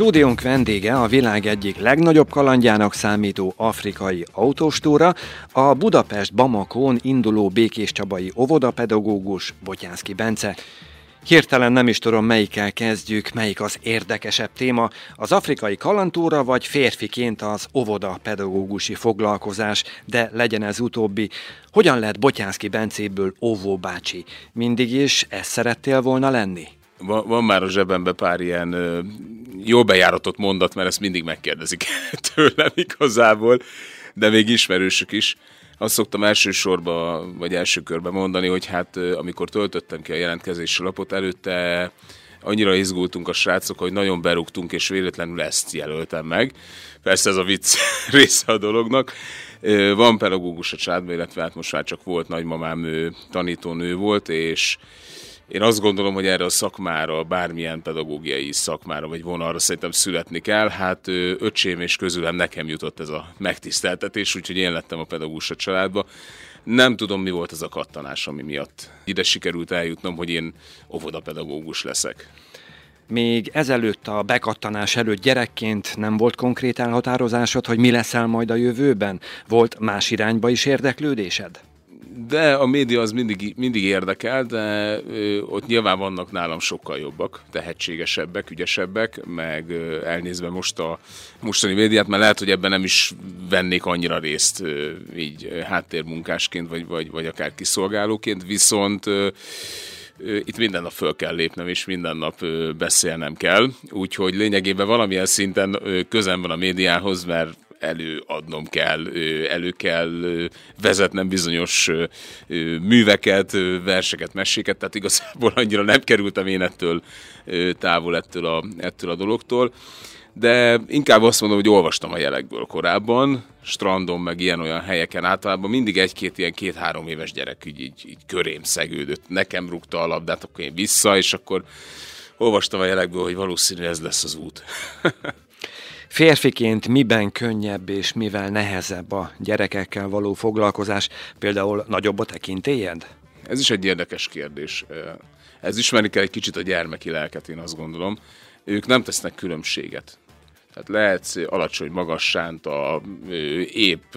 Stúdiónk vendége a világ egyik legnagyobb kalandjának számító afrikai autóstúra, a Budapest Bamakón induló Békés Csabai óvodapedagógus Botyánszki Bence. Hirtelen nem is tudom, melyikkel kezdjük, melyik az érdekesebb téma, az afrikai kalantúra vagy férfiként az óvoda pedagógusi foglalkozás, de legyen ez utóbbi. Hogyan lett Botyánszki Bencéből óvóbácsi? Mindig is ezt szerettél volna lenni? Van, van már a zsebembe pár ilyen ö, jól bejáratott mondat, mert ezt mindig megkérdezik tőlem igazából, de még ismerősök is azt szoktam elsősorban, vagy első körben mondani, hogy hát amikor töltöttem ki a jelentkezési lapot, előtte annyira izgultunk a srácok, hogy nagyon berúgtunk, és véletlenül ezt jelöltem meg. Persze ez a vicc része a dolognak. Van pedagógus a csádban, illetve hát most már csak volt nagymamám, ő tanítónő volt, és én azt gondolom, hogy erre a szakmára, bármilyen pedagógiai szakmára vagy vonalra szerintem születni kell. Hát öcsém és közülem nekem jutott ez a megtiszteltetés, úgyhogy én lettem a pedagógus a családba. Nem tudom, mi volt az a kattanás, ami miatt ide sikerült eljutnom, hogy én óvodapedagógus leszek. Még ezelőtt a bekattanás előtt gyerekként nem volt konkrét elhatározásod, hogy mi leszel majd a jövőben? Volt más irányba is érdeklődésed? De a média az mindig, mindig érdekel, de ott nyilván vannak nálam sokkal jobbak, tehetségesebbek, ügyesebbek, meg elnézve most a mostani médiát, mert lehet, hogy ebben nem is vennék annyira részt így háttérmunkásként, vagy, vagy, vagy akár kiszolgálóként, viszont itt minden nap föl kell lépnem, és minden nap beszélnem kell. Úgyhogy lényegében valamilyen szinten közem van a médiához, mert előadnom kell, elő kell vezetnem bizonyos műveket, verseket, meséket, tehát igazából annyira nem kerültem én ettől távol ettől a, ettől a dologtól. De inkább azt mondom, hogy olvastam a jelekből korábban, strandon, meg ilyen-olyan helyeken. Általában mindig egy-két ilyen két-három éves gyerek így, így, így körém szegődött, nekem rúgta a labdát, akkor én vissza, és akkor olvastam a jelekből, hogy valószínű ez lesz az út. Férfiként miben könnyebb és mivel nehezebb a gyerekekkel való foglalkozás? Például nagyobb a tekintélyed? Ez is egy érdekes kérdés. Ez ismerni kell egy kicsit a gyermeki lelket, én azt gondolom. Ők nem tesznek különbséget. Tehát lehetsz alacsony, magas, sánta, épp,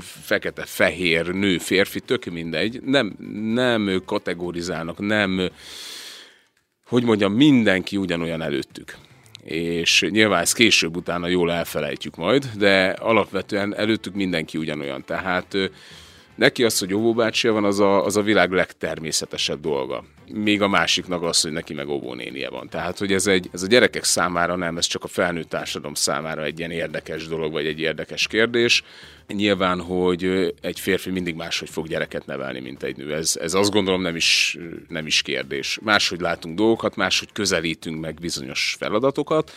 fekete-fehér, nő, férfi, tök mindegy. Nem, nem kategorizálnak, nem, hogy mondjam, mindenki ugyanolyan előttük és nyilván ezt később utána jól elfelejtjük majd, de alapvetően előttük mindenki ugyanolyan. Tehát neki az, hogy óvóbácsia van, az a, az a világ legtermészetesebb dolga. Még a másiknak az, hogy neki meg óvónénie van. Tehát, hogy ez, egy, ez a gyerekek számára nem, ez csak a felnőtt társadalom számára egy ilyen érdekes dolog, vagy egy érdekes kérdés. Nyilván, hogy egy férfi mindig máshogy fog gyereket nevelni, mint egy nő. Ez, ez azt gondolom nem is, nem is kérdés. Máshogy látunk dolgokat, máshogy közelítünk meg bizonyos feladatokat,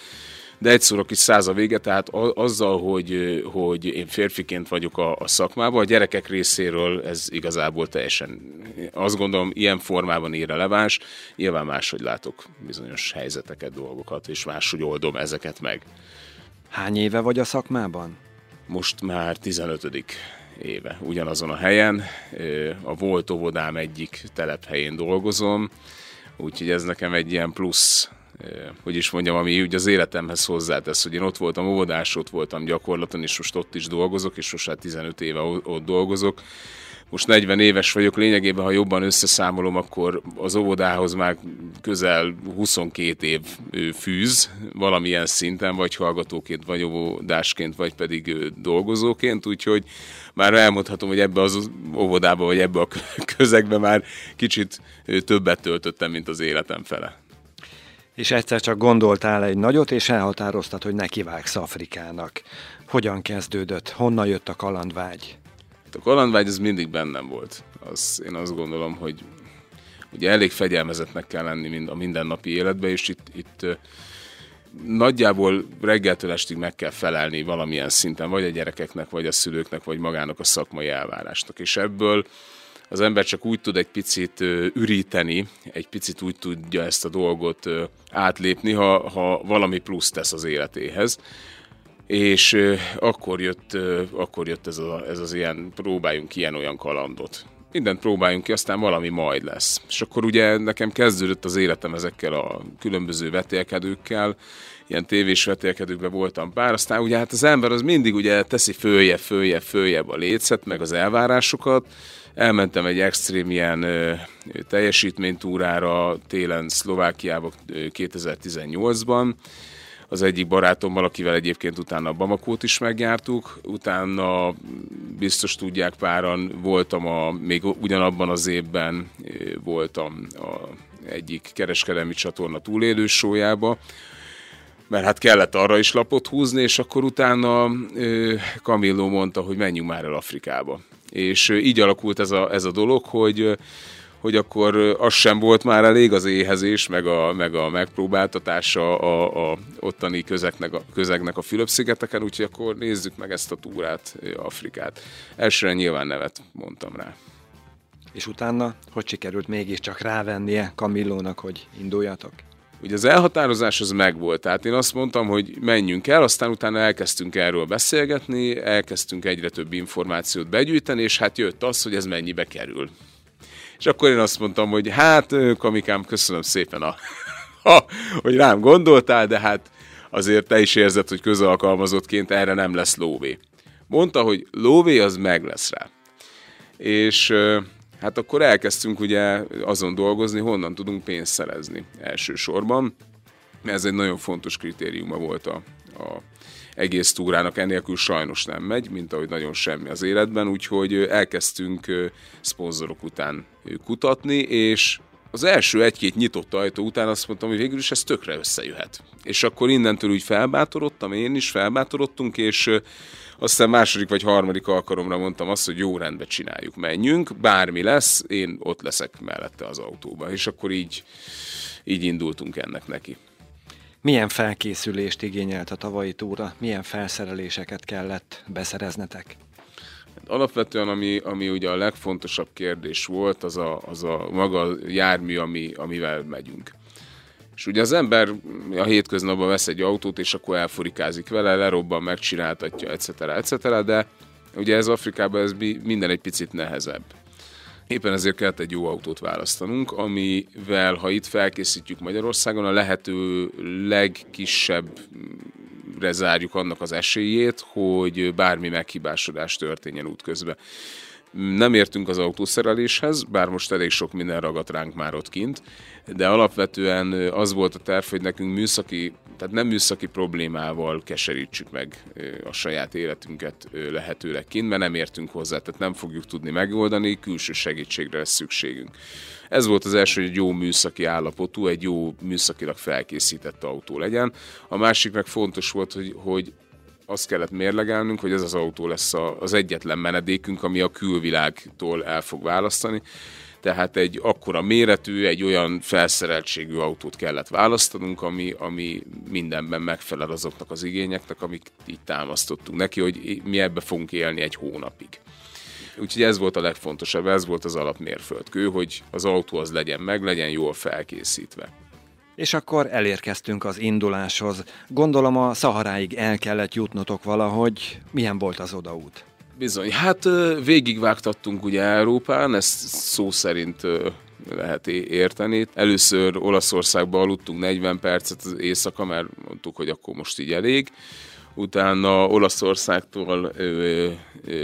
de egy szó kis száz a vége, tehát azzal, hogy, hogy én férfiként vagyok a, a szakmában, a gyerekek részéről ez igazából teljesen, azt gondolom, ilyen formában irreleváns, nyilván máshogy látok bizonyos helyzeteket, dolgokat, és máshogy oldom ezeket meg. Hány éve vagy a szakmában? Most már 15 éve ugyanazon a helyen. A volt óvodám egyik telephelyén dolgozom, úgyhogy ez nekem egy ilyen plusz hogy is mondjam, ami úgy az életemhez hozzátesz, hogy én ott voltam óvodás, ott voltam gyakorlaton, és most ott is dolgozok, és most már 15 éve ott dolgozok. Most 40 éves vagyok, lényegében, ha jobban összeszámolom, akkor az óvodához már közel 22 év fűz valamilyen szinten, vagy hallgatóként, vagy óvodásként, vagy pedig dolgozóként, úgyhogy már elmondhatom, hogy ebbe az óvodába, vagy ebbe a közegbe már kicsit többet töltöttem, mint az életem fele és egyszer csak gondoltál egy nagyot, és elhatároztad, hogy nekivágsz Afrikának. Hogyan kezdődött? Honnan jött a kalandvágy? A kalandvágy az mindig bennem volt. Az, én azt gondolom, hogy ugye elég fegyelmezetnek kell lenni mind a mindennapi életbe, és itt, itt nagyjából reggeltől estig meg kell felelni valamilyen szinten, vagy a gyerekeknek, vagy a szülőknek, vagy magának a szakmai elvárásnak. És ebből az ember csak úgy tud egy picit üríteni, egy picit úgy tudja ezt a dolgot átlépni, ha, ha valami plusz tesz az életéhez. És akkor jött, akkor jött ez, a, ez az ilyen, próbáljunk ilyen-olyan kalandot. mindent próbáljunk ki, aztán valami majd lesz. És akkor ugye nekem kezdődött az életem ezekkel a különböző vetélkedőkkel, ilyen tévés vetélkedőkben voltam pár, aztán ugye hát az ember az mindig ugye teszi följe, följe, följebb a lécet, meg az elvárásokat, elmentem egy extrém ilyen ö, teljesítménytúrára télen Szlovákiába 2018-ban, az egyik barátommal, akivel egyébként utána a Bamakót is megjártuk, utána biztos tudják páran, voltam a, még ugyanabban az évben voltam a egyik kereskedelmi csatorna túlélő sójába, mert hát kellett arra is lapot húzni, és akkor utána Camillo mondta, hogy menjünk már el Afrikába. És így alakult ez a, ez a dolog, hogy hogy akkor az sem volt már elég, az éhezés, meg a, meg a megpróbáltatása a, a ottani közegnek a, közegnek a Fülöp-szigeteken, úgyhogy akkor nézzük meg ezt a túrát, Afrikát. Elsőre nyilván nevet mondtam rá. És utána, hogy sikerült mégiscsak rávennie Kamillónak, hogy induljatok? Ugye az elhatározás az megvolt, tehát én azt mondtam, hogy menjünk el, aztán utána elkezdtünk erről beszélgetni, elkezdtünk egyre több információt begyűjteni, és hát jött az, hogy ez mennyibe kerül. És akkor én azt mondtam, hogy hát, kamikám, köszönöm szépen, a, a, hogy rám gondoltál, de hát azért te is érzed, hogy közalkalmazottként erre nem lesz lóvé. Mondta, hogy lóvé az meg lesz rá. És hát akkor elkezdtünk ugye azon dolgozni, honnan tudunk pénzt szerezni elsősorban. Ez egy nagyon fontos kritériuma volt a, a egész túrának, enélkül sajnos nem megy, mint ahogy nagyon semmi az életben, úgyhogy elkezdtünk szponzorok után kutatni, és az első egy-két nyitott ajtó után azt mondtam, hogy végül is ez tökre összejöhet. És akkor innentől úgy felbátorodtam, én is felbátorodtunk, és aztán második vagy harmadik alkalomra mondtam azt, hogy jó rendben csináljuk, menjünk, bármi lesz, én ott leszek mellette az autóba. És akkor így, így indultunk ennek neki. Milyen felkészülést igényelt a tavalyi túra? Milyen felszereléseket kellett beszereznetek? Alapvetően, ami, ami ugye a legfontosabb kérdés volt, az a, az a maga jármű, ami, amivel megyünk. És ugye az ember a hétköznapban vesz egy autót, és akkor elfurikázik vele, lerobban, megcsináltatja, etc. etc. De ugye ez Afrikában ez minden egy picit nehezebb. Éppen ezért kellett egy jó autót választanunk, amivel, ha itt felkészítjük Magyarországon, a lehető legkisebb zárjuk annak az esélyét, hogy bármi meghibásodás történjen útközben. Nem értünk az autószereléshez, bár most elég sok minden ragadt ránk már ott kint, de alapvetően az volt a terv, hogy nekünk műszaki, tehát nem műszaki problémával keserítsük meg a saját életünket lehetőleg kint, mert nem értünk hozzá, tehát nem fogjuk tudni megoldani, külső segítségre lesz szükségünk. Ez volt az első, hogy egy jó műszaki állapotú, egy jó műszakilag felkészített autó legyen. A másik meg fontos volt, hogy, hogy azt kellett mérlegelnünk, hogy ez az autó lesz az egyetlen menedékünk, ami a külvilágtól el fog választani. Tehát egy akkora méretű, egy olyan felszereltségű autót kellett választanunk, ami, ami mindenben megfelel azoknak az igényeknek, amik így támasztottunk neki, hogy mi ebbe fogunk élni egy hónapig. Úgyhogy ez volt a legfontosabb, ez volt az alapmérföldkő, hogy az autó az legyen meg, legyen jól felkészítve. És akkor elérkeztünk az induláshoz. Gondolom a Szaharáig el kellett jutnotok valahogy. Milyen volt az odaút? Bizony, hát végigvágtattunk ugye Európán, ezt szó szerint lehet érteni. Először Olaszországba aludtunk 40 percet az éjszaka, mert mondtuk, hogy akkor most így elég. Utána Olaszországtól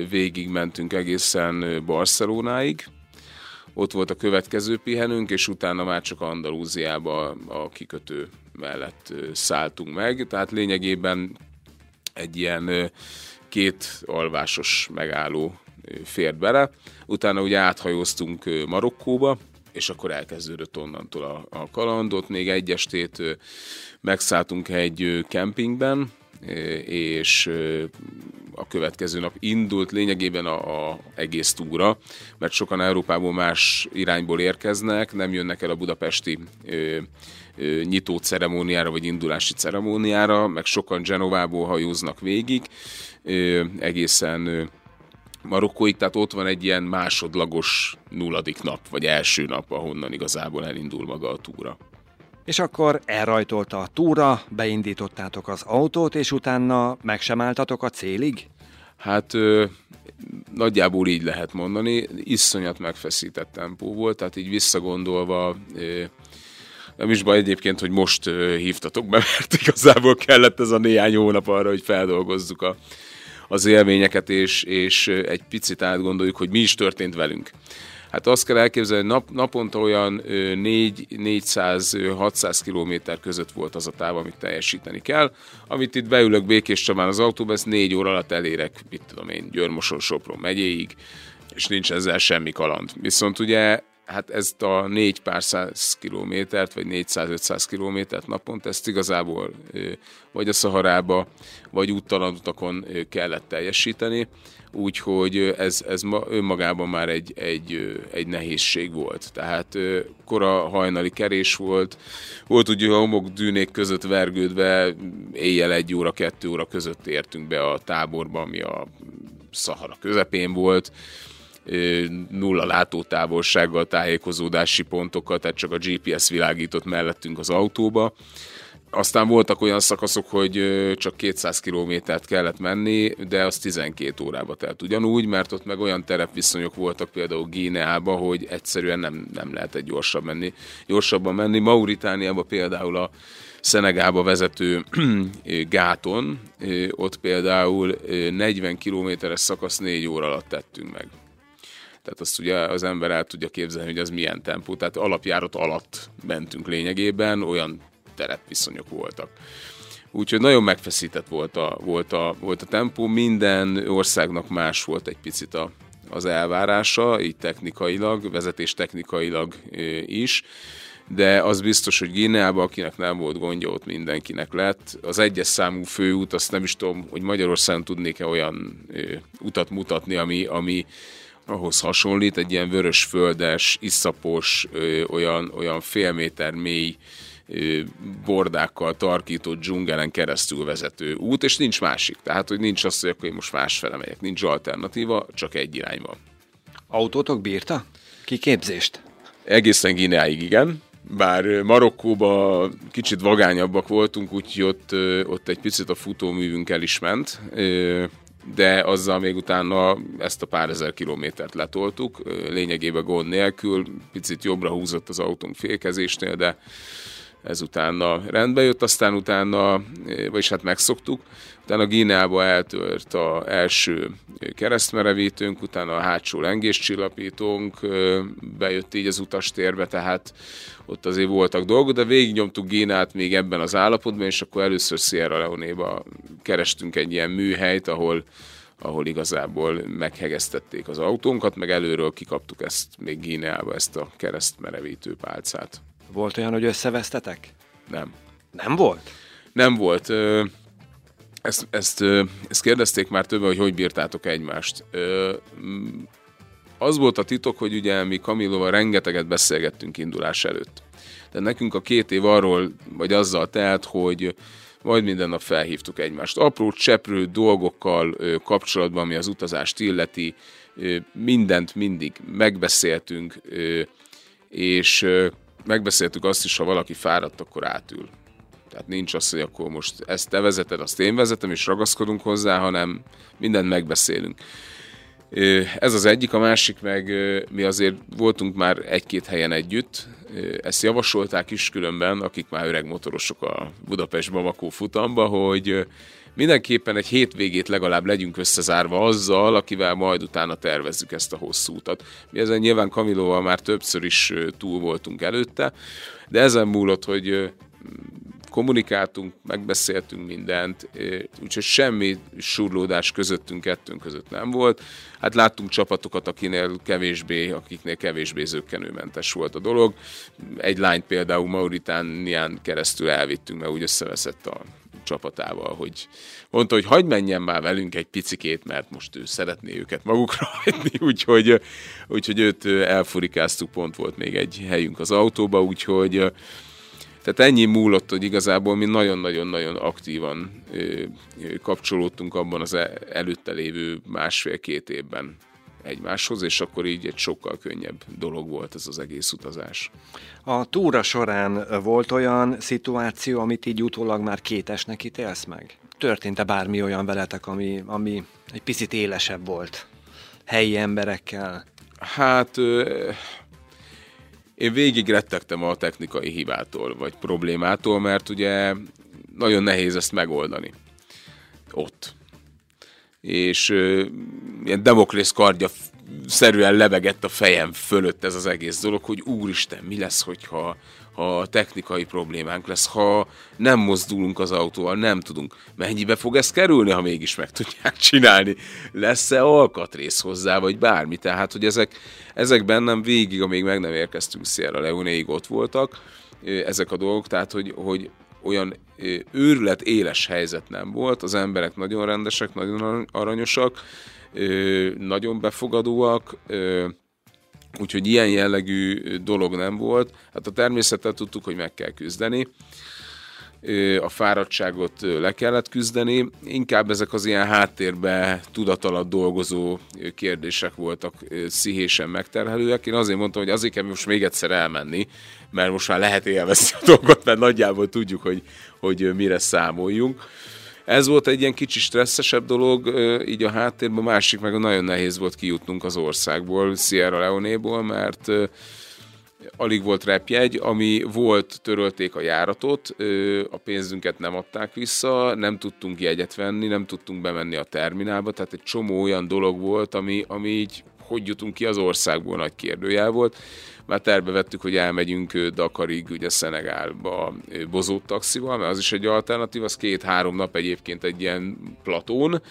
végig mentünk egészen Barcelonáig, ott volt a következő pihenünk, és utána már csak Andalúziába a kikötő mellett szálltunk meg. Tehát lényegében egy ilyen két alvásos megálló fért bele. Utána ugye áthajóztunk Marokkóba, és akkor elkezdődött onnantól a, a kalandot. Még egy estét megszálltunk egy kempingben, és a következő nap indult lényegében a, a egész túra, mert sokan Európából más irányból érkeznek, nem jönnek el a budapesti ö, ö, nyitó ceremóniára vagy indulási ceremóniára, meg sokan Genovából hajóznak végig, ö, egészen ö, Marokkóig, tehát ott van egy ilyen másodlagos nulladik nap, vagy első nap, ahonnan igazából elindul maga a túra. És akkor elrajtolta a túra, beindítottátok az autót, és utána meg sem álltatok a célig? Hát nagyjából így lehet mondani. Iszonyat megfeszített tempó volt, tehát így visszagondolva nem is baj egyébként, hogy most hívtatok be, mert igazából kellett ez a néhány hónap arra, hogy feldolgozzuk a, az élményeket, és, és egy picit átgondoljuk, hogy mi is történt velünk. Hát azt kell elképzelni, nap, naponta olyan 400-600 km között volt az a táv, amit teljesíteni kell. Amit itt beülök Békés Csabán az autóba, ezt négy óra alatt elérek, mit tudom én, Györmoson, Sopron megyéig, és nincs ezzel semmi kaland. Viszont ugye hát ezt a négy pár száz kilométert, vagy 400-500 kilométert naponta, ezt igazából vagy a Szaharába, vagy úttalan utakon kellett teljesíteni, úgyhogy ez, ez önmagában már egy, egy, egy nehézség volt. Tehát kora hajnali kerés volt, volt ugye a homokdűnék között vergődve, éjjel egy óra, kettő óra között értünk be a táborba, ami a Szahara közepén volt, nulla látótávolsággal, tájékozódási pontokat, tehát csak a GPS világított mellettünk az autóba. Aztán voltak olyan szakaszok, hogy csak 200 kilométert kellett menni, de az 12 órába telt ugyanúgy, mert ott meg olyan terepviszonyok voltak például Gíneába, hogy egyszerűen nem, nem lehetett gyorsabb menni, gyorsabban menni. Mauritániába például a Szenegába vezető gáton, ott például 40 kilométeres szakasz 4 óra alatt tettünk meg. Tehát azt ugye az ember el tudja képzelni, hogy az milyen tempó. Tehát alapjárat alatt mentünk lényegében, olyan terepviszonyok voltak. Úgyhogy nagyon megfeszített volt a, volt, a, volt a tempó, minden országnak más volt egy picit a, az elvárása, így technikailag, vezetés technikailag is, de az biztos, hogy Gineában, akinek nem volt gondja, ott mindenkinek lett. Az egyes számú főút, azt nem is tudom, hogy Magyarországon tudnék-e olyan utat mutatni, ami, ami ahhoz hasonlít, egy ilyen vörös földes, iszapos, olyan, olyan fél méter mély bordákkal tarkított dzsungelen keresztül vezető út, és nincs másik. Tehát, hogy nincs az, hogy akkor én most másfele megyek. Nincs alternatíva, csak egy irány van. Autótok bírta? Kiképzést? Egészen Gineáig igen. Bár Marokkóban kicsit vagányabbak voltunk, úgyhogy ott, ott egy picit a futóművünk el is ment de azzal még utána ezt a pár ezer kilométert letoltuk, lényegében gond nélkül, picit jobbra húzott az autónk fékezésnél, de ez utána rendbe jött, aztán utána, vagyis hát megszoktuk, utána Gíneába eltört a első keresztmerevítőnk, utána a hátsó lengéscsillapítónk bejött így az utastérbe, tehát ott azért voltak dolgok, de végignyomtuk Gínát még ebben az állapotban, és akkor először Sierra Leone-ba kerestünk egy ilyen műhelyt, ahol ahol igazából meghegeztették az autónkat, meg előről kikaptuk ezt még Gíneába, ezt a keresztmerevítő pálcát. Volt olyan, hogy összevesztetek? Nem. Nem volt? Nem volt. Ezt, ezt, ezt kérdezték már többen, hogy hogy bírtátok egymást. Az volt a titok, hogy ugye mi Kamilóval rengeteget beszélgettünk indulás előtt. De nekünk a két év arról, vagy azzal telt, hogy majd minden nap felhívtuk egymást. Apró, cseprő dolgokkal kapcsolatban, ami az utazást illeti, mindent mindig megbeszéltünk, és megbeszéltük azt is, ha valaki fáradt, akkor átül. Tehát nincs az, hogy akkor most ezt te vezeted, azt én vezetem, és ragaszkodunk hozzá, hanem mindent megbeszélünk. Ez az egyik, a másik meg mi azért voltunk már egy-két helyen együtt, ezt javasolták is különben, akik már öreg motorosok a Budapest-Bamako futamba, hogy mindenképpen egy hétvégét legalább legyünk összezárva azzal, akivel majd utána tervezzük ezt a hosszú utat. Mi ezen nyilván Kamilóval már többször is túl voltunk előtte, de ezen múlott, hogy kommunikáltunk, megbeszéltünk mindent, úgyhogy semmi surlódás közöttünk, kettőnk között nem volt. Hát láttunk csapatokat, akinél kevésbé, akiknél kevésbé zöggenőmentes volt a dolog. Egy lányt például Mauritánián keresztül elvittünk, mert úgy összeveszett a csapatával, hogy mondta, hogy hagyd menjen már velünk egy picikét, mert most ő szeretné őket magukra hagyni, úgyhogy, úgyhogy őt elfurikáztuk, pont volt még egy helyünk az autóba, úgyhogy tehát ennyi múlott, hogy igazából mi nagyon-nagyon-nagyon aktívan kapcsolódtunk abban az e, előtte lévő másfél-két évben egymáshoz, és akkor így egy sokkal könnyebb dolog volt ez az egész utazás. A túra során volt olyan szituáció, amit így utólag már kétesnek ítélsz meg? történt-e bármi olyan veletek, ami, ami egy picit élesebb volt? Helyi emberekkel? Hát én végig rettegtem a technikai hibától, vagy problémától, mert ugye nagyon nehéz ezt megoldani ott. És ilyen Demoklész kardja szerűen lebegett a fejem fölött ez az egész dolog, hogy úristen, mi lesz, hogyha ha technikai problémánk lesz, ha nem mozdulunk az autóval, nem tudunk. Mennyibe fog ez kerülni, ha mégis meg tudják csinálni? Lesz-e alkatrész hozzá, vagy bármi? Tehát, hogy ezek, ezek bennem végig, amíg meg nem érkeztünk Sierra Leoneig ott voltak, ezek a dolgok, tehát, hogy, hogy olyan őrület éles helyzet nem volt, az emberek nagyon rendesek, nagyon aranyosak, nagyon befogadóak, úgyhogy ilyen jellegű dolog nem volt. Hát a természettel tudtuk, hogy meg kell küzdeni, a fáradtságot le kellett küzdeni, inkább ezek az ilyen háttérbe tudat alatt dolgozó kérdések voltak szihésen megterhelőek. Én azért mondtam, hogy azért kell most még egyszer elmenni, mert most már lehet élvezni a dolgot, mert nagyjából tudjuk, hogy, hogy mire számoljunk. Ez volt egy ilyen kicsi stresszesebb dolog, így a háttérben, másik meg nagyon nehéz volt kijutnunk az országból, Sierra Leone-ból, mert alig volt repjegy, ami volt, törölték a járatot, a pénzünket nem adták vissza, nem tudtunk jegyet venni, nem tudtunk bemenni a terminálba, tehát egy csomó olyan dolog volt, ami, ami így hogy jutunk ki az országból nagy kérdőjel volt. Már terve vettük, hogy elmegyünk Dakarig, ugye Szenegálba bozót taxival, mert az is egy alternatív, az két-három nap egyébként egy ilyen platón.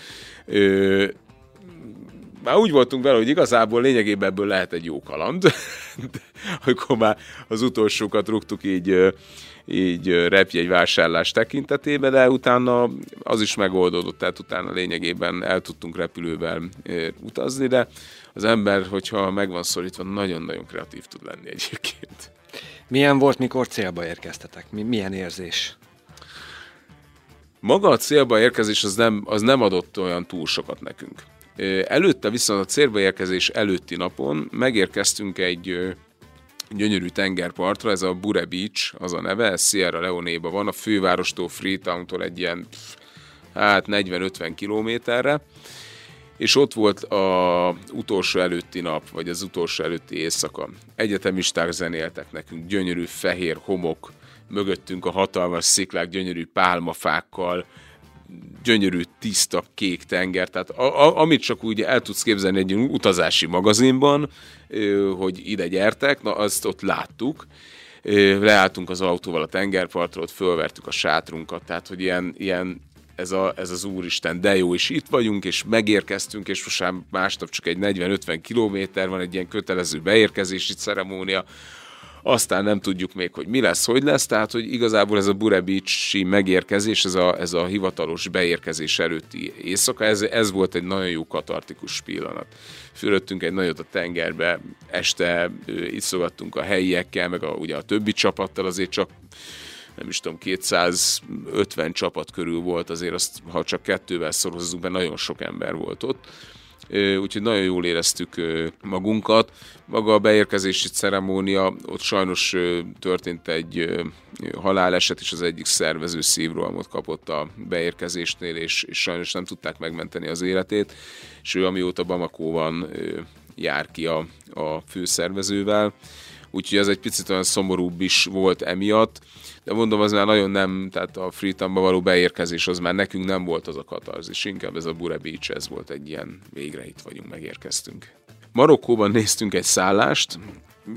Már úgy voltunk vele, hogy igazából lényegében ebből lehet egy jó kaland, amikor már az utolsókat rúgtuk így így repjegy vásárlás tekintetében, de utána az is megoldódott, tehát utána lényegében el tudtunk repülővel utazni, de az ember, hogyha meg van szorítva, nagyon-nagyon kreatív tud lenni egyébként. Milyen volt, mikor célba érkeztetek? Milyen érzés? Maga a célba érkezés az nem, az nem adott olyan túl sokat nekünk. Előtte viszont a célba érkezés előtti napon megérkeztünk egy gyönyörű tengerpartra, ez a Bure Beach, az a neve, ez Sierra Leone-ba van, a fővárostól Freetown-tól egy ilyen hát 40-50 kilométerre, és ott volt a utolsó előtti nap, vagy az utolsó előtti éjszaka. Egyetemisták zenéltek nekünk, gyönyörű fehér homok, mögöttünk a hatalmas sziklák, gyönyörű pálmafákkal, gyönyörű, tiszta, kék tenger, tehát a, a, amit csak úgy el tudsz képzelni egy utazási magazinban, hogy ide gyertek, na azt ott láttuk, leálltunk az autóval a tengerpartra, ott fölvertük a sátrunkat, tehát hogy ilyen, ilyen ez, a, ez az úristen, de jó, és itt vagyunk, és megérkeztünk, és most már másnap csak egy 40-50 kilométer van, egy ilyen kötelező beérkezési ceremónia, aztán nem tudjuk még, hogy mi lesz, hogy lesz, tehát hogy igazából ez a Burebicsi megérkezés, ez a, ez a hivatalos beérkezés előtti éjszaka, ez, ez volt egy nagyon jó katartikus pillanat. Fülöttünk egy nagyot a tengerbe, este iszogattunk a helyiekkel, meg a, ugye a többi csapattal, azért csak nem is tudom, 250 csapat körül volt, azért azt, ha csak kettővel szorozzunk be, nagyon sok ember volt ott úgyhogy nagyon jól éreztük magunkat. Maga a beérkezési ceremónia, ott sajnos történt egy haláleset, és az egyik szervező szívrohamot kapott a beérkezésnél, és, és sajnos nem tudták megmenteni az életét, és ő amióta Bamakóban jár ki a, a főszervezővel, úgyhogy ez egy picit olyan szomorúbb is volt emiatt, de mondom, az már nagyon nem, tehát a Freetownba való beérkezés az már nekünk nem volt az a katarzis, inkább ez a Bure Beach, ez volt egy ilyen, végre itt vagyunk, megérkeztünk. Marokkóban néztünk egy szállást,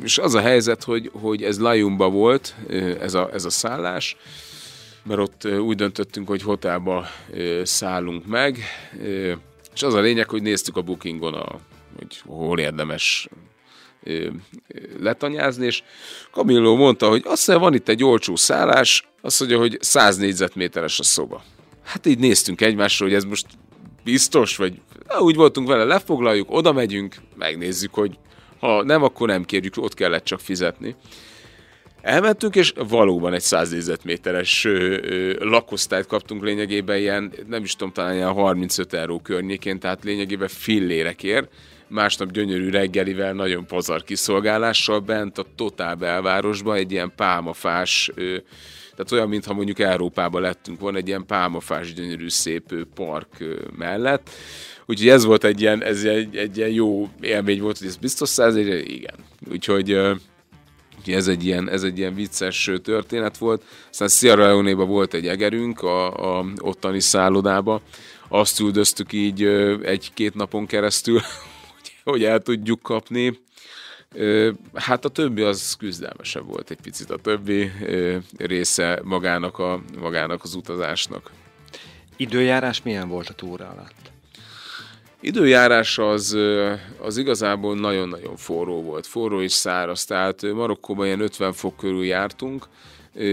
és az a helyzet, hogy, hogy ez Lajumba volt, ez a, ez a szállás, mert ott úgy döntöttünk, hogy hotelba szállunk meg, és az a lényeg, hogy néztük a bookingon, a, hogy hol érdemes letanyázni, és Camillo mondta, hogy azt mondja, van itt egy olcsó szállás, azt mondja, hogy 100 négyzetméteres a szoba. Hát így néztünk egymásra, hogy ez most biztos, vagy na, úgy voltunk vele, lefoglaljuk, oda megyünk, megnézzük, hogy ha nem, akkor nem kérjük, ott kellett csak fizetni. Elmentünk, és valóban egy 100 négyzetméteres lakosztályt kaptunk lényegében ilyen, nem is tudom, talán ilyen 35 euró környékén, tehát lényegében fillérekért másnap gyönyörű reggelivel, nagyon pazar kiszolgálással bent a Totál belvárosban, egy ilyen pálmafás Tehát olyan, mintha mondjuk Európában lettünk volna egy ilyen pálmafás gyönyörű szép park mellett. Úgyhogy ez volt egy ilyen, ez egy, egy ilyen jó élmény volt, hogy ez biztos száz, igen. Úgyhogy ez egy, ilyen, ez egy ilyen vicces történet volt. Aztán Sierra leone volt egy egerünk a, a ottani szállodába. Azt üldöztük így egy-két napon keresztül, hogy, el tudjuk kapni. Hát a többi az küzdelmesebb volt egy picit, a többi része magának, a, magának az utazásnak. Időjárás milyen volt a túra alatt? Időjárás az, az igazából nagyon-nagyon forró volt, forró és száraz, tehát Marokkóban ilyen 50 fok körül jártunk,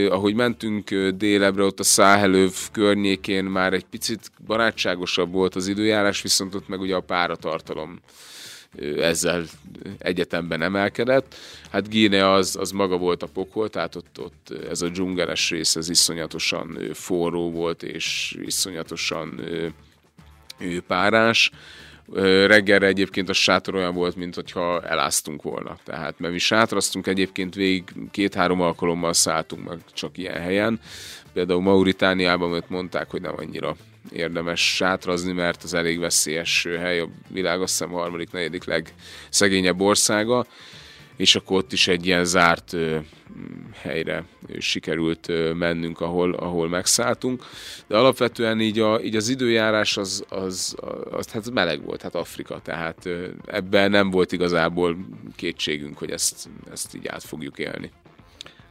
ahogy mentünk délebre, ott a Száhelőv környékén már egy picit barátságosabb volt az időjárás, viszont ott meg ugye a páratartalom ezzel egyetemben emelkedett. Hát Gíne az, az maga volt a pokol, tehát ott, ott ez a dzsungeles rész, ez iszonyatosan forró volt, és iszonyatosan párás. Reggelre egyébként a sátor olyan volt, mint hogyha eláztunk volna. Tehát, mert mi sátraztunk egyébként végig két-három alkalommal szálltunk meg csak ilyen helyen. Például Mauritániában, mondták, hogy nem annyira érdemes sátrazni, mert az elég veszélyes hely, a világ azt hiszem harmadik, negyedik legszegényebb országa, és akkor ott is egy ilyen zárt ö, helyre sikerült ö, mennünk, ahol, ahol megszálltunk. De alapvetően így, a, így az időjárás az, az, az, hát meleg volt, hát Afrika, tehát ebben nem volt igazából kétségünk, hogy ezt, ezt így át fogjuk élni.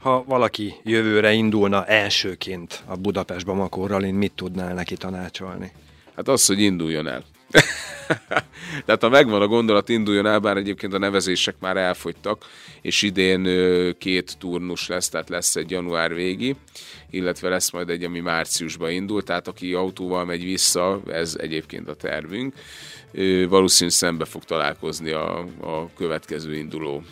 Ha valaki jövőre indulna elsőként a Budapest Bamako Rallin, mit tudnál neki tanácsolni? Hát az, hogy induljon el. Tehát ha megvan a gondolat, induljon el, bár egyébként a nevezések már elfogytak, és idén két turnus lesz, tehát lesz egy január végi, illetve lesz majd egy, ami márciusban indul, tehát aki autóval megy vissza, ez egyébként a tervünk, valószínűleg szembe fog találkozni a, a következő induló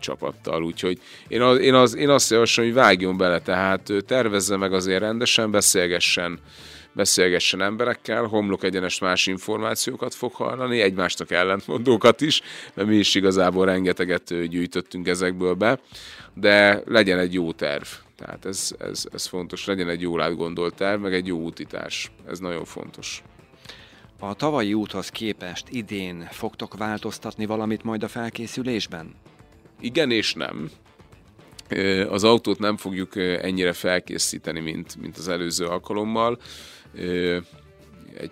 csapattal. Úgyhogy én, az, én, az, én azt javaslom, hogy vágjon bele, tehát tervezze meg azért rendesen, beszélgessen beszélgessen emberekkel, homlok egyenes más információkat fog hallani, egymástak ellentmondókat is, mert mi is igazából rengeteget gyűjtöttünk ezekből be, de legyen egy jó terv. Tehát ez, ez, ez fontos, legyen egy jól átgondolt terv, meg egy jó útítás. Ez nagyon fontos. A tavalyi úthoz képest idén fogtok változtatni valamit majd a felkészülésben? Igen és nem. Az autót nem fogjuk ennyire felkészíteni, mint, mint az előző alkalommal egy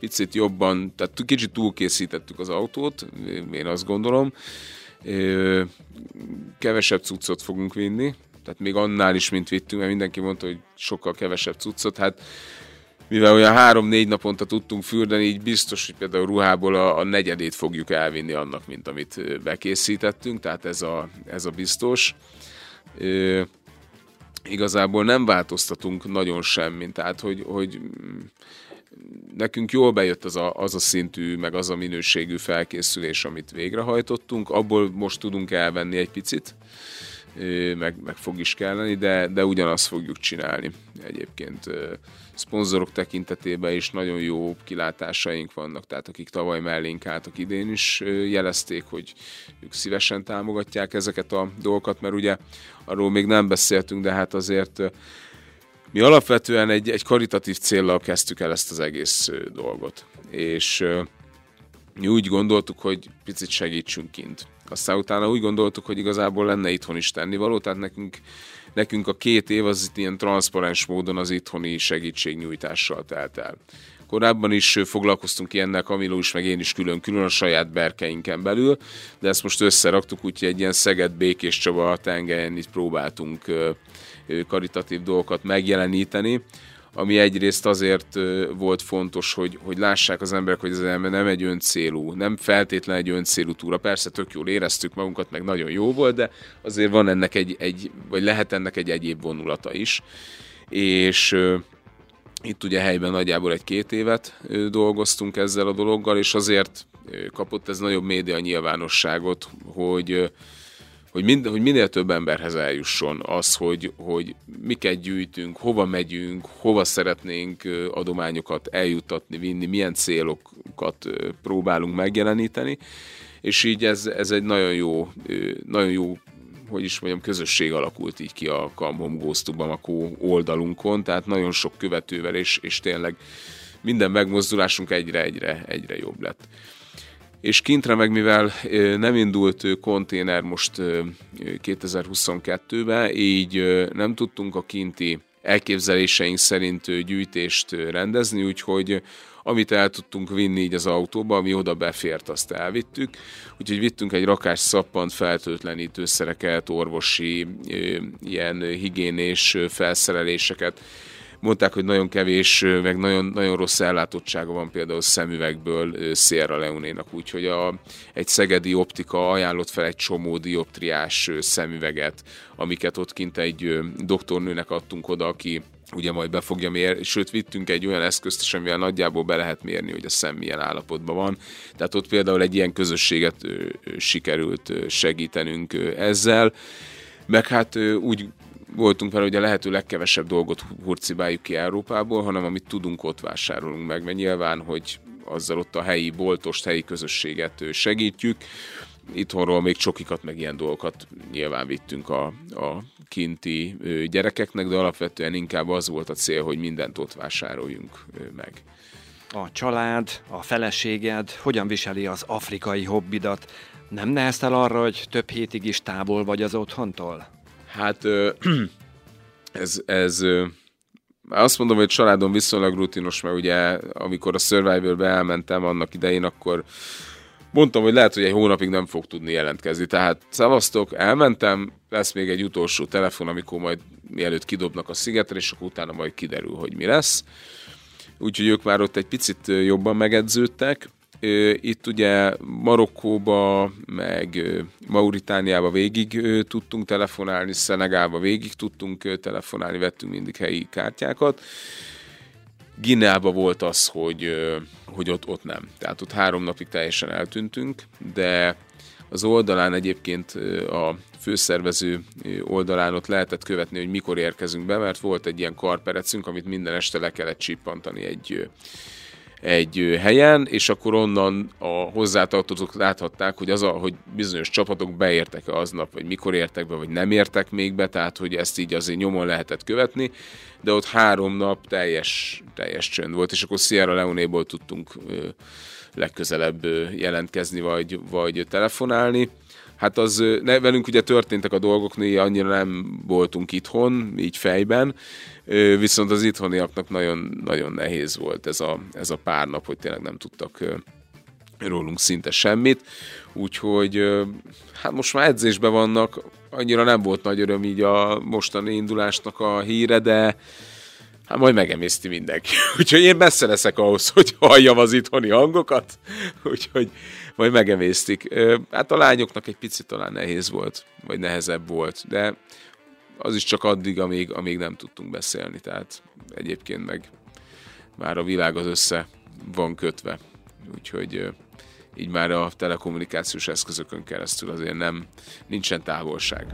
picit jobban, tehát kicsit túlkészítettük az autót, én azt gondolom. Kevesebb cuccot fogunk vinni, tehát még annál is, mint vittünk, mert mindenki mondta, hogy sokkal kevesebb cuccot, hát mivel olyan három-négy naponta tudtunk fürdeni, így biztos, hogy például ruhából a, a negyedét fogjuk elvinni annak, mint amit bekészítettünk, tehát ez a, ez a biztos igazából nem változtatunk nagyon semmit, tehát hogy, hogy nekünk jól bejött az a, az a szintű, meg az a minőségű felkészülés, amit végrehajtottunk, abból most tudunk elvenni egy picit, meg, meg fog is kelleni, de, de ugyanazt fogjuk csinálni egyébként. Szponzorok tekintetében is nagyon jó kilátásaink vannak, tehát akik tavaly mellénk álltak idén is jelezték, hogy ők szívesen támogatják ezeket a dolgokat, mert ugye arról még nem beszéltünk, de hát azért mi alapvetően egy, egy karitatív céllal kezdtük el ezt az egész dolgot. És mi úgy gondoltuk, hogy picit segítsünk kint. Aztán utána úgy gondoltuk, hogy igazából lenne itthon is tennivaló, tehát nekünk, nekünk a két év az itt ilyen transzparens módon az itthoni segítségnyújtással telt el. Korábban is foglalkoztunk ilyennel, Kamiló is, meg én is külön-külön a saját berkeinken belül, de ezt most összeraktuk, úgyhogy egy ilyen Szeged Békés Csaba tengelyen itt próbáltunk karitatív dolgokat megjeleníteni, ami egyrészt azért volt fontos, hogy, hogy lássák az emberek, hogy ez nem egy öncélú, nem feltétlen egy öncélú túra. Persze tök jól éreztük magunkat, meg nagyon jó volt, de azért van ennek egy, egy vagy lehet ennek egy egyéb vonulata is. És itt ugye helyben nagyjából egy-két évet dolgoztunk ezzel a dologgal, és azért kapott ez nagyobb média nyilvánosságot, hogy hogy, mind, hogy minél több emberhez eljusson az, hogy, hogy miket gyűjtünk, hova megyünk, hova szeretnénk adományokat eljutatni, vinni, milyen célokat próbálunk megjeleníteni, és így ez, ez egy nagyon jó, nagyon jó hogy is mondjam, közösség alakult így ki a Goes to Bamako oldalunkon, tehát nagyon sok követővel, és, és tényleg minden megmozdulásunk egyre-egyre egyre jobb lett. És kintre meg, mivel nem indult konténer most 2022-ben, így nem tudtunk a kinti elképzeléseink szerint gyűjtést rendezni, úgyhogy amit el tudtunk vinni így az autóba, ami oda befért, azt elvittük. Úgyhogy vittünk egy rakás szappant, feltöltlenítőszereket, orvosi, ilyen higiénés felszereléseket, mondták, hogy nagyon kevés, meg nagyon, nagyon rossz ellátottsága van például szemüvegből Sierra Leone-nak, úgyhogy a, egy szegedi optika ajánlott fel egy csomó dioptriás szemüveget, amiket ott kint egy doktornőnek adtunk oda, aki ugye majd be fogja mérni, sőt vittünk egy olyan eszközt is, amivel nagyjából be lehet mérni, hogy a szem milyen állapotban van. Tehát ott például egy ilyen közösséget sikerült segítenünk ezzel, meg hát úgy voltunk vele, hogy a lehető legkevesebb dolgot hurcibáljuk ki Európából, hanem amit tudunk, ott vásárolunk meg, mert nyilván, hogy azzal ott a helyi boltost, helyi közösséget segítjük. Itthonról még csokikat, meg ilyen dolgokat nyilván vittünk a, a kinti gyerekeknek, de alapvetően inkább az volt a cél, hogy mindent ott vásároljunk meg. A család, a feleséged hogyan viseli az afrikai hobbidat? Nem neheztel arra, hogy több hétig is távol vagy az otthontól? Hát ez, ez azt mondom, hogy családom viszonylag rutinos, mert ugye amikor a Survivor-be elmentem annak idején, akkor mondtam, hogy lehet, hogy egy hónapig nem fog tudni jelentkezni. Tehát szavaztok, elmentem, lesz még egy utolsó telefon, amikor majd mielőtt kidobnak a szigetre, és akkor utána majd kiderül, hogy mi lesz. Úgyhogy ők már ott egy picit jobban megedződtek. Itt ugye Marokkóba, meg Mauritániába végig tudtunk telefonálni, Szenegába végig tudtunk telefonálni, vettünk mindig helyi kártyákat. Gineába volt az, hogy, hogy ott, ott nem. Tehát ott három napig teljesen eltűntünk, de az oldalán egyébként a főszervező oldalán ott lehetett követni, hogy mikor érkezünk be, mert volt egy ilyen karperecünk, amit minden este le kellett csippantani egy egy helyen, és akkor onnan a hozzátartozók láthatták, hogy az a, hogy bizonyos csapatok beértek-e aznap, vagy mikor értek be, vagy nem értek még be, tehát hogy ezt így azért nyomon lehetett követni, de ott három nap teljes, teljes csönd volt, és akkor Sierra Leone-ból tudtunk legközelebb jelentkezni, vagy, vagy telefonálni. Hát az, ne, velünk ugye történtek a dolgok, mi annyira nem voltunk itthon, így fejben, viszont az itthoniaknak nagyon, nagyon nehéz volt ez a, ez a pár nap, hogy tényleg nem tudtak rólunk szinte semmit, úgyhogy hát most már edzésben vannak, annyira nem volt nagy öröm így a mostani indulásnak a híre, de hát majd megemészti mindenki. Úgyhogy én messze leszek ahhoz, hogy halljam az itthoni hangokat, úgyhogy majd megemésztik. Hát a lányoknak egy picit talán nehéz volt, vagy nehezebb volt, de az is csak addig, amíg, amíg nem tudtunk beszélni, tehát egyébként meg már a világ az össze van kötve, úgyhogy így már a telekommunikációs eszközökön keresztül azért nem, nincsen távolság.